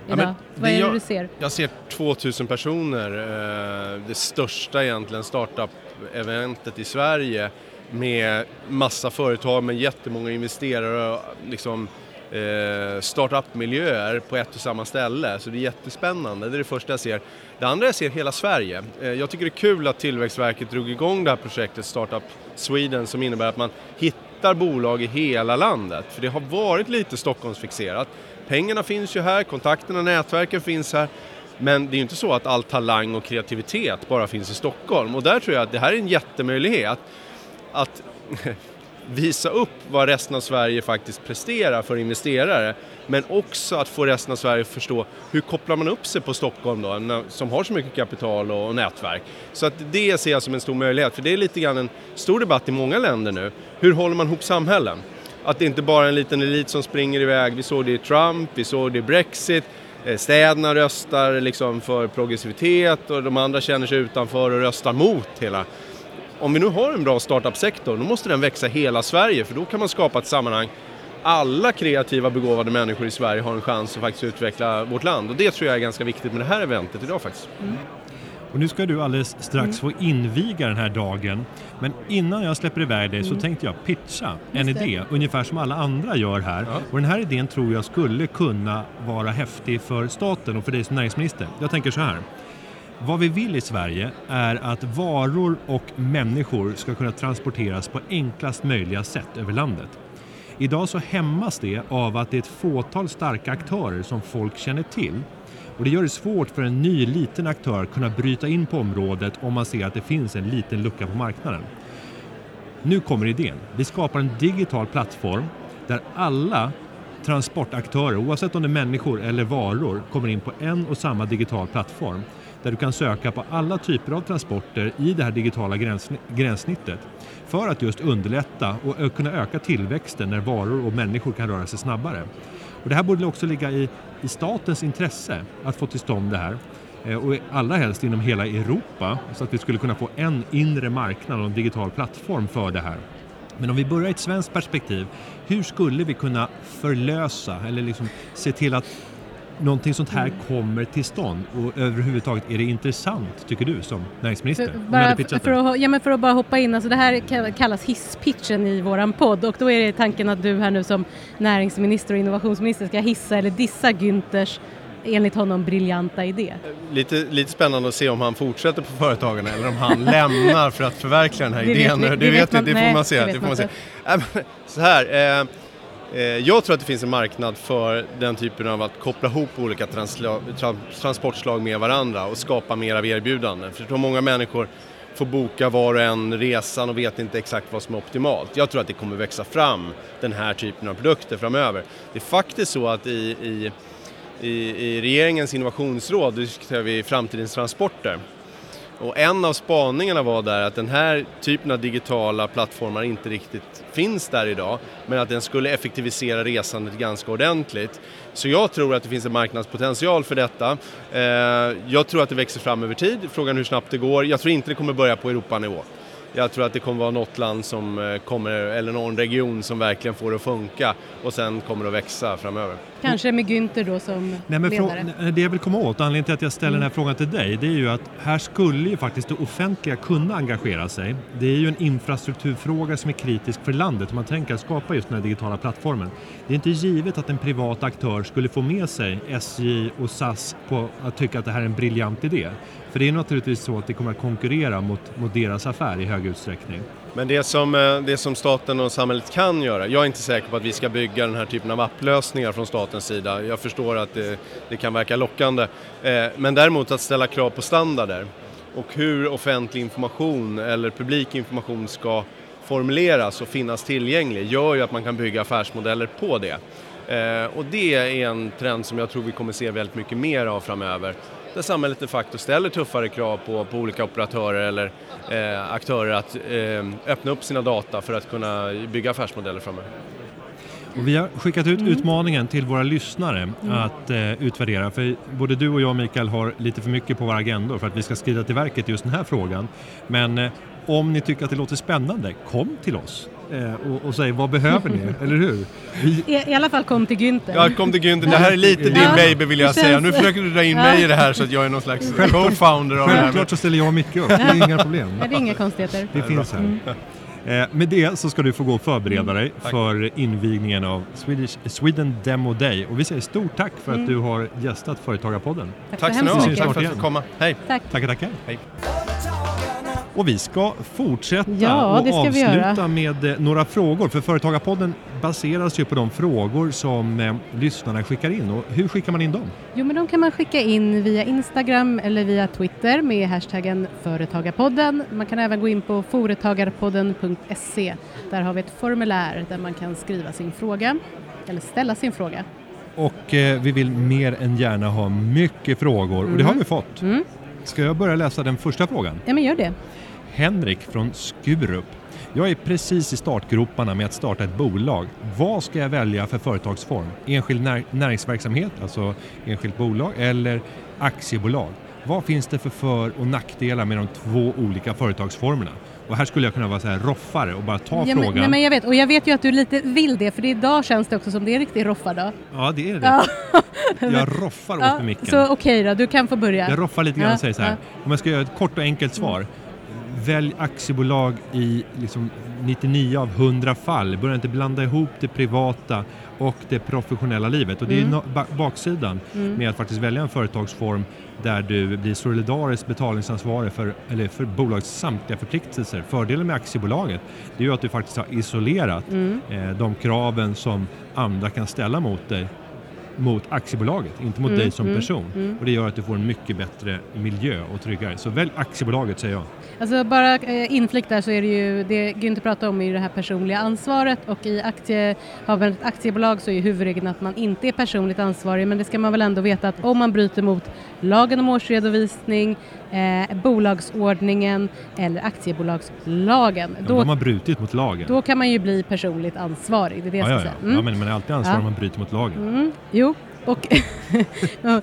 Idag? Ja, vad är det jag, du ser? Jag ser 2000 personer, det största egentligen startup-eventet i Sverige med massa företag med jättemånga investerare och liksom eh, startup-miljöer på ett och samma ställe. Så det är jättespännande, det är det första jag ser. Det andra jag ser hela Sverige. Eh, jag tycker det är kul att Tillväxtverket drog igång det här projektet Startup Sweden som innebär att man hittar bolag i hela landet. För det har varit lite Stockholmsfixerat. Pengarna finns ju här, kontakterna, nätverken finns här. Men det är ju inte så att all talang och kreativitet bara finns i Stockholm och där tror jag att det här är en jättemöjlighet att visa upp vad resten av Sverige faktiskt presterar för investerare. Men också att få resten av Sverige att förstå hur kopplar man upp sig på Stockholm då, som har så mycket kapital och nätverk. Så att det ser jag som en stor möjlighet, för det är lite grann en stor debatt i många länder nu. Hur håller man ihop samhällen? Att det inte bara är en liten elit som springer iväg. Vi såg det i Trump, vi såg det i Brexit. Eh, städerna röstar liksom för progressivitet och de andra känner sig utanför och röstar mot hela om vi nu har en bra startup-sektor, då måste den växa hela Sverige för då kan man skapa ett sammanhang alla kreativa begåvade människor i Sverige har en chans att faktiskt utveckla vårt land och det tror jag är ganska viktigt med det här eventet idag faktiskt. Mm. Och nu ska du alldeles strax mm. få inviga den här dagen. Men innan jag släpper iväg dig mm. så tänkte jag pitcha en idé, ungefär som alla andra gör här. Ja. Och den här idén tror jag skulle kunna vara häftig för staten och för dig som näringsminister. Jag tänker så här. Vad vi vill i Sverige är att varor och människor ska kunna transporteras på enklast möjliga sätt över landet. Idag så hämmas det av att det är ett fåtal starka aktörer som folk känner till. Och det gör det svårt för en ny liten aktör att kunna bryta in på området om man ser att det finns en liten lucka på marknaden. Nu kommer idén. Vi skapar en digital plattform där alla transportaktörer, oavsett om det är människor eller varor, kommer in på en och samma digital plattform där du kan söka på alla typer av transporter i det här digitala gränssnittet för att just underlätta och kunna öka tillväxten när varor och människor kan röra sig snabbare. Och det här borde också ligga i, i statens intresse att få till stånd det här eh, och allra helst inom hela Europa så att vi skulle kunna få en inre marknad och en digital plattform för det här. Men om vi börjar i ett svenskt perspektiv, hur skulle vi kunna förlösa eller liksom se till att någonting sånt här kommer till stånd och överhuvudtaget är det intressant tycker du som näringsminister? För, bara för, att, ja, men för att bara hoppa in, alltså det här kallas hisspitchen i våran podd och då är det tanken att du här nu som näringsminister och innovationsminister ska hissa eller dissa Günthers enligt honom briljanta idé. Lite, lite spännande att se om han fortsätter på Företagarna eller om han lämnar för att förverkliga den här det idén. Vet, det, det, vet man, det får man se. Det, får man se. Så här, Eh, Eh, jag tror att det finns en marknad för den typen av att koppla ihop olika transla, tra, transportslag med varandra och skapa mer av erbjudanden. För jag tror många människor får boka var och en resan och vet inte exakt vad som är optimalt. Jag tror att det kommer växa fram den här typen av produkter framöver. Det är faktiskt så att i, i, i, i regeringens innovationsråd diskuterar vi framtidens transporter. Och en av spaningarna var där att den här typen av digitala plattformar inte riktigt finns där idag, men att den skulle effektivisera resandet ganska ordentligt. Så jag tror att det finns en marknadspotential för detta. Eh, jag tror att det växer fram över tid, frågan hur snabbt det går. Jag tror inte det kommer börja på Europanivå. Jag tror att det kommer vara något land som eh, kommer, eller någon region som verkligen får det att funka och sen kommer det att växa framöver. Kanske med Günther då som Nej, men ledare. det jag vill komma åt, anledningen till att jag ställer den här frågan till dig, det är ju att här skulle ju faktiskt det offentliga kunna engagera sig. Det är ju en infrastrukturfråga som är kritisk för landet om man tänker att skapa just den här digitala plattformen. Det är inte givet att en privat aktör skulle få med sig SJ och SAS på att tycka att det här är en briljant idé. För det är naturligtvis så att det kommer att konkurrera mot, mot deras affär i hög utsträckning. Men det som, eh, det som staten och samhället kan göra, jag är inte säker på att vi ska bygga den här typen av applösningar från statens sida. Jag förstår att det, det kan verka lockande. Eh, men däremot att ställa krav på standarder och hur offentlig information eller publik information ska formuleras och finnas tillgänglig gör ju att man kan bygga affärsmodeller på det. Eh, och det är en trend som jag tror vi kommer se väldigt mycket mer av framöver. Där samhället de facto ställer tuffare krav på, på olika operatörer eller eh, aktörer att eh, öppna upp sina data för att kunna bygga affärsmodeller framöver. Och vi har skickat ut utmaningen till våra lyssnare att eh, utvärdera. För både du och jag Mikael har lite för mycket på våra agendor för att vi ska skrida till verket just den här frågan. Men eh, om ni tycker att det låter spännande, kom till oss och, och säg vad behöver ni, eller hur? Vi, I, I alla fall kom till Günther. Jag kom till Günther, det här är lite din Ja, baby vill jag säga. Nu försöker du dra in mig i det här så att jag är någon slags co-founder av det här. självklart så ställer jag och Micke upp, det är inga problem. Nej, det är inga konstigheter. Det finns här. Eh, med det så ska du få gå och förbereda dig för invigningen av Swedish, Sweden Demo Day. Och vi säger stort tack för att du har gästat Företagarpodden. Tack, Tack så mycket. tack för att fick komma. Hej! Tack. Tackar, tackar. Hej. Och vi ska fortsätta Ja, och avsluta med eh, några frågor. För Företagarpodden baseras ju på de frågor som eh, lyssnarna skickar in. Och hur skickar man in dem? Jo, men de kan man skicka in via Instagram eller via Twitter med hashtaggen Företagarpodden. Man kan även gå in på företagarpodden.se. Där har vi ett formulär där man kan skriva sin fråga eller ställa sin fråga. Och eh, vi vill mer än gärna ha mycket frågor och det har vi fått. Mm. Ska jag börja läsa den första frågan? Ja, men gör det. Henrik från Skurup. Jag är precis i startgroparna med att starta ett bolag. Vad ska jag välja för företagsform? Enskild när- näringsverksamhet, alltså enskilt bolag, eller aktiebolag? Vad finns det för för och nackdelar med de två olika företagsformerna? Och här skulle jag kunna vara så här roffare och bara ta Ja, men, frågan. nej, men jag vet, och jag vet ju att du lite vill det, för idag känns det också som det är en riktig roffardag. Ja, det är det. Ja. Jag roffar åt Ja, med micken. så okej då, du kan få börja. Jag roffar lite grann Ja, och säger så här. ja. Om jag ska göra ett kort och enkelt svar. Välj aktiebolag i liksom 99 av 100 fall. Börja inte blanda ihop det privata och det professionella livet. Och det är Mm. no- ba- baksidan med att faktiskt välja en företagsform där du blir solidariskt betalningsansvarig för, eller för bolagets samtliga förpliktelser. Fördelen med aktiebolaget är ju att du faktiskt har isolerat Mm. eh, de kraven som andra kan ställa mot dig mot aktiebolaget, inte mot Mm, dig som mm, person. mm. Och det gör att du får en mycket bättre miljö och tryggare. Så välj aktiebolaget säger jag. Alltså bara eh, inflikt där så är det ju, det Günther pratar om är ju det här personliga ansvaret och i aktie, har man ett aktiebolag så är huvudregeln att man inte är personligt ansvarig men det ska man väl ändå veta att om man bryter mot lagen om årsredovisning, eh, bolagsordningen eller aktiebolagslagen Ja, då, har brutit mot lagen. då kan man ju bli personligt ansvarig. Det är det jag ja, ska ja, säga. Mm. ja, men man är alltid ansvarig om man bryter mot lagen. Mm, jo, och...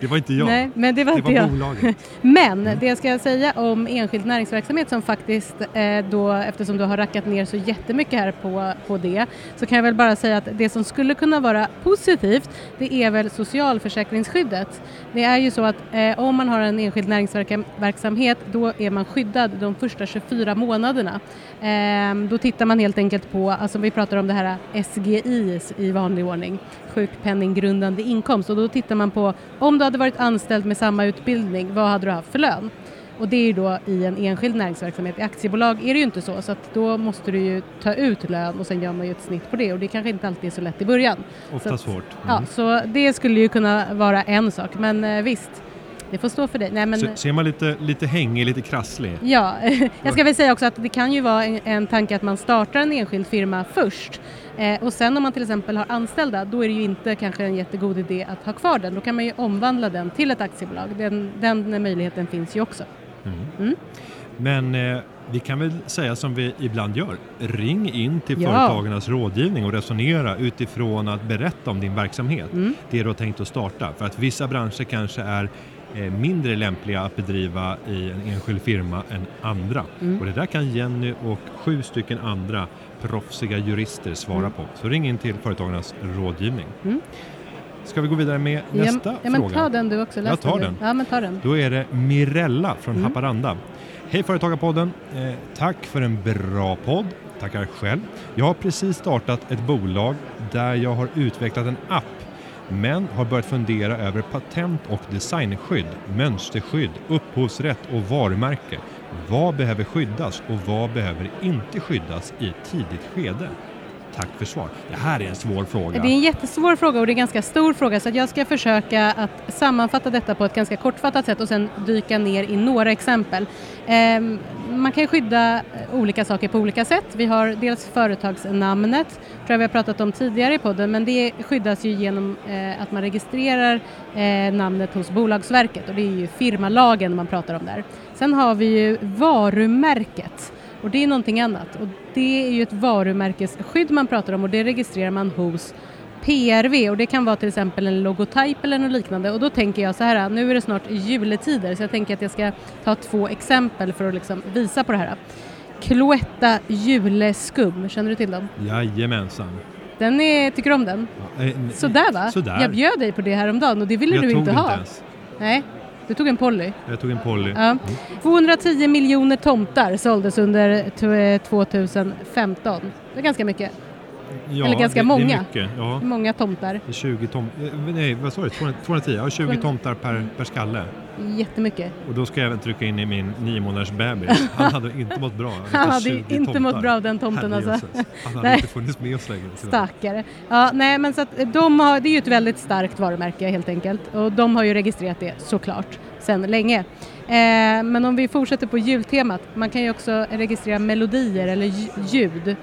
Det var inte jag. Nej, men det var det inte var jag. bolaget. Men det jag ska säga om enskild näringsverksamhet som faktiskt eh, då, eftersom du har rackat ner så jättemycket här på, på det, så kan jag väl bara säga att det som skulle kunna vara positivt, det är väl socialförsäkringsskyddet. Det är ju så att eh, om man har en enskild näringsverksamhet, då är man skyddad de första 24 månaderna. Eh, då tittar man helt enkelt på, alltså vi pratar om det här SGI i vanlig ordning, sjukpenninggrundande inkomst, och då tittar man på om du hade varit anställd med samma utbildning, vad hade du haft för lön? Och det är ju då i en enskild näringsverksamhet. I aktiebolag är det ju inte så, så att då måste du ju ta ut lön och sen gör man ju ett snitt på det och det kanske inte alltid är så lätt i början. Ofta Så att- svårt. Ja, Mm. så det skulle ju kunna vara en sak, men eh, visst, det får stå för dig. Nej, men, Så, ser man lite, lite hängig, lite krasslig? Ja, jag ska väl säga också att det kan ju vara en, en tanke att man startar en enskild firma först eh, och sen om man till exempel har anställda då är det ju inte kanske en jättegod idé att ha kvar den. Då kan man ju omvandla den till ett aktiebolag. Den, den möjligheten finns ju också. Mm. Men eh, vi kan väl säga som vi ibland gör. Ring in till Ja. företagarnas rådgivning och resonera utifrån att berätta om din verksamhet. Mm. Det du har tänkt att starta. För att vissa branscher kanske är mindre lämpliga att bedriva i en enskild firma än andra. Mm. Och det där kan Jenny och sju stycken andra proffsiga jurister svara Mm. på. Så ring in till företagarnas rådgivning. Mm. Ska vi gå vidare med nästa ja, ja, men fråga? ta den du också. Jag tar den. Ja, men ta den. Då är det Mirella från Mm. Haparanda. Hej Företagarpodden! Eh, tack för en bra podd. Tackar själv. Jag har precis startat ett bolag där jag har utvecklat en app men har börjat fundera över patent och designskydd, mönsterskydd, upphovsrätt och varumärke. Vad behöver skyddas och vad behöver inte skyddas i ett tidigt skede? Tack för svar. Det här är en svår fråga. Det är en jättesvår fråga och det är en ganska stor fråga så att jag ska försöka att sammanfatta detta på ett ganska kortfattat sätt och sen dyka ner i några exempel. Ehm, man kan skydda eh, olika saker på olika sätt. Vi har dels företagsnamnet, tror jag vi har pratat om tidigare i podden, men det skyddas ju genom eh, att man registrerar eh, namnet hos Bolagsverket och det är ju firmalagen man pratar om där. Sen har vi ju varumärket och det är någonting annat och det är ju ett varumärkesskydd man pratar om och det registrerar man hos PRV och det kan vara till exempel en logotyp eller något liknande och då tänker jag så här, nu är det snart juletider så jag tänker att jag ska ta två exempel för att liksom visa på det här. Cloetta juleskum, känner du till dem? Jajamensan. Den är, tycker du om den? Ja, eh, Sådär va? Sådär. Jag bjöd dig på det häromdagen och det ville jag du tog inte ha. inte ens. Nej, du tog en Polly. Jag tog en Polly. Ja. 210 miljoner tomtar såldes under t- 2015. Det är ganska mycket. Ja, Eller ganska det, många. Det är mycket. Ja. Många tomtar. Det är 20 tom, eh, nej, vad sa du? 200 210? Ja, 20 200. tomtar per, per skalle. Jättemycket. Och då ska jag även trycka in i min nio månaders bebis. Han hade inte mått bra. Han hade 20 inte tomtar. mått bra av den tomten alltså. Herrejösses. Han hade Nej. inte funnits med oss längre. Stackare. Ja, nej, men så att de har, det är ju ett väldigt starkt varumärke helt enkelt och de har ju registrerat det såklart sedan länge. Eh, men om vi fortsätter på jultemat, man kan ju också registrera melodier eller lj- ljud.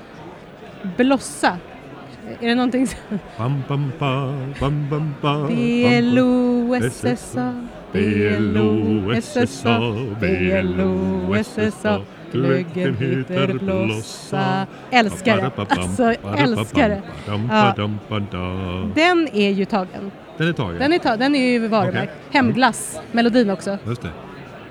Blossa. Är det någonting som... Bam, bam, ba, bam, bam, ba. B-L-O-S-S-A B-L-O-S-S-A B-L-O-S-S-A Glöggen heter blossa Älskar det! Alltså, älskar det! Ja. Den är ju tagen. Den är tagen? Den är, ta- den är ju varumärkt. Okej. Hemglass, melodin också. Just det.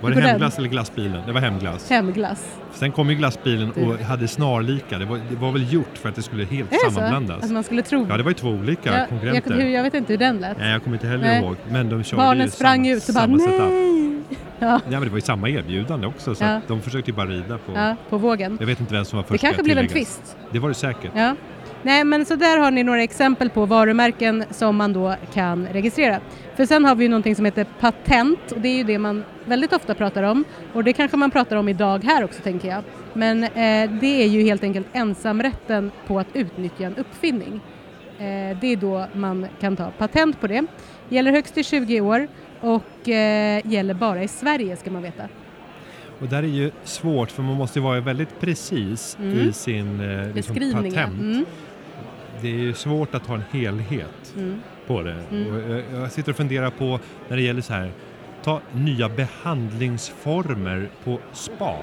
Var det På den. hemglass eller glassbilen? Det var hemglass. Hemglass. Sen kom ju glassbilen och hade snarlika. Det var, det var väl gjort för att det skulle helt det så? sammanblandas. Att man skulle tro... Ja, det var ju två olika jag, jag, konkurrenter. hur- jag vet inte hur den lät. Nej, jag kommer inte heller Nej. ihåg. Men de körde Barnen ju sprang samma, ut och bara samma setup. nej! Ja, Ja, men det var ju samma erbjudande också så Ja. de försökte ju bara rida på... ja, på vågen. Jag vet inte vem som var Det först. kanske ska blev en twist. Det var det säkert. Ja. Nej men så där har ni några exempel på varumärken som man då kan registrera. För sen har vi ju någonting som heter patent och det är ju det man väldigt ofta pratar om och det kanske man pratar om idag här också tänker jag. Men eh, det är ju helt enkelt ensamrätten på att utnyttja en uppfinning. Eh, det är då man kan ta patent på det. Gäller högst i 20 år och eh, gäller bara i Sverige ska man veta. Och där är ju svårt för man måste ju vara väldigt precis Mm. i sin eh, liksom patent. Mm. Det är ju svårt att ha en helhet Mm. på det. Mm. Jag, jag sitter och funderar på när det gäller så här, ta nya behandlingsformer på spa.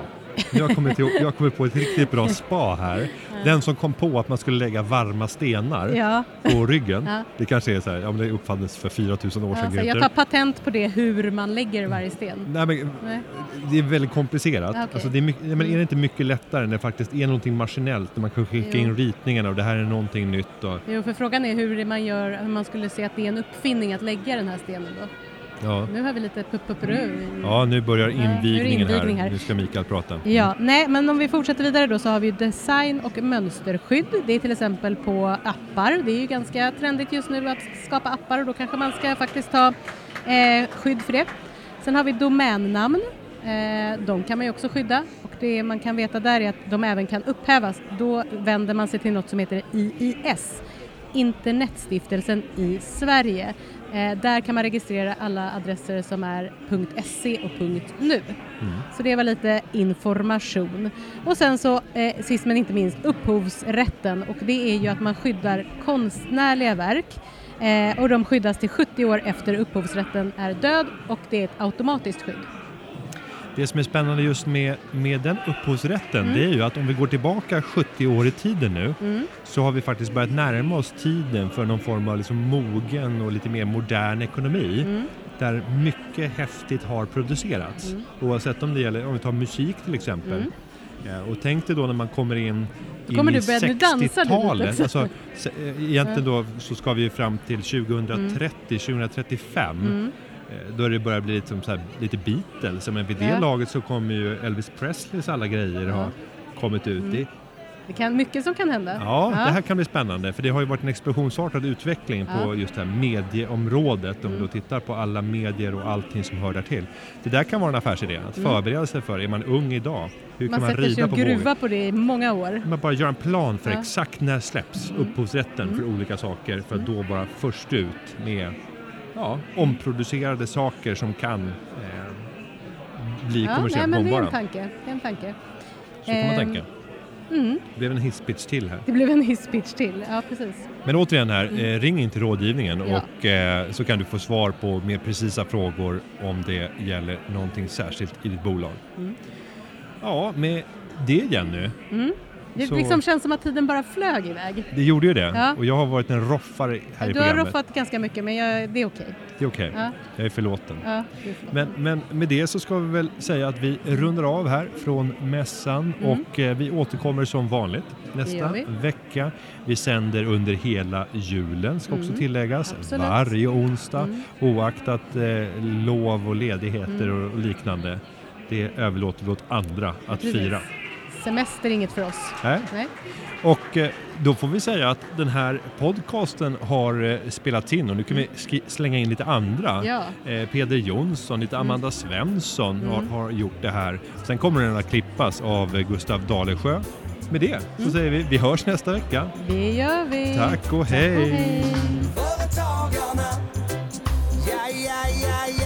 Jag kommit, till, jag kommit på ett riktigt bra spa här. Den som kom på att man skulle lägga varma stenar Ja, på ryggen. Ja. Det kanske är så här, ja men det uppfanns för 4000 år sedan. alltså, jag tar patent på det hur man lägger varje sten. Nej, men, Nej. det är väldigt komplicerat. Okej. Alltså, det är, mycket, men är det inte mycket lättare när det faktiskt är någonting maskinellt, när man kan skicka Jo. in ritningarna och det här är någonting nytt. Och, Jo, för frågan är hur man gör, hur man skulle se att det är en uppfinning att lägga den här stenen då. Ja. Nu har vi lite pupp-pupp-rö. ja, nu börjar Nej, nu det invigningen här. här. Nu ska Mikael prata. Ja, nej, men om vi fortsätter vidare då så har vi design och mönsterskydd. Det är till exempel på appar. Det är ju ganska trendigt just nu att skapa appar och då kanske man ska faktiskt ta eh, skydd för det. Sen har vi domännamn. Eh, de kan man ju också skydda och det man kan veta där är att de även kan upphävas. Då vänder man sig till något som heter IIS, Internetstiftelsen i Sverige. Eh, där kan man registrera alla adresser som är .se och .nu. Så det var lite information. Och sen så eh, sist men inte minst upphovsrätten och det är ju att man skyddar konstnärliga verk eh, och de skyddas till 70 år efter upphovsrätten är död och det är ett automatiskt skydd. Det som är spännande just med, med den upphovsrätten Mm. det är ju att om vi går tillbaka 70 år i tiden nu så har vi faktiskt börjat närma oss tiden för någon form av liksom mogen och lite mer modern ekonomi Mm. där mycket häftigt har producerats. Oavsett om det gäller, om vi tar musik till exempel. Ja, och tänk dig då när man kommer in, Mm. I du börja- nu dansar du lite 60-talet. också. Alltså, eh, egentligen då så ska vi fram till 2030, 2035. Mm. Eh, Då det börjar bli lite, som så här, lite Beatles. Men vid det Ja. laget så kommer ju Elvis Presleys alla grejer ha kommit ut. Det, Det kan mycket som kan hända. ja, det här kan bli spännande för det har ju varit en explosionsartad utveckling på Ja. Mm. just det här medieområdet om vi då tittar på alla medier och allting som hör där till. Det där kan vara en affärsidé att förbereda sig för. Är man ung idag, hur Mm. Man kan man sätter sig rida och på vågen? gruvar på det i många år. Man bara gör en plan för Ja. Mm. exakt när släpps upphovsrätten för olika saker för att då vara först ut med ja, omproducerade saker som kan eh, bli Ja, nej, kommersiellt men det är en tanke. Det är en tanke. Så kan man Ehm, tänka. Mm, Det blev en hisspitch till här. det blev en hisspitch till. Ja, precis. Men återigen här, eh, ring in till rådgivningen Mm. Ja. och eh, så kan du få svar på mer precisa frågor om det gäller någonting särskilt i ditt bolag. Mm. Ja, med det Jenny, Det Så- liksom känns som att tiden bara flög iväg. det gjorde ju det. Ja. Och jag har varit en roffare här i Du har programmet. roffat ganska mycket men jag, det är okej. Det är okej, Ja. jag är förlåten. Ja, du får- Men, men med det så ska vi väl säga att vi rundar av här från mässan och eh, vi återkommer som vanligt nästa Mm. vi. vecka. Vi sänder under hela julen ska också tilläggas. Mm. Absolut. Varje onsdag Mm. oaktat eh, lov och ledigheter och, och liknande. Det överlåter vi åt andra att Precis. fira. Semester inget för oss. Nej. Nej. Och eh, då får vi säga att den här podcasten har eh, spelats in och nu kan vi ski- slänga in lite andra. Ja. Eh, Peder Jonsson, lite Amanda Svensson har, har gjort det här. Sen kommer den att klippas av eh, Gustav Dalesjö. Med det så säger vi vi hörs nästa vecka. Det gör vi. Tack och Och hej! hej. Företagarna, ja,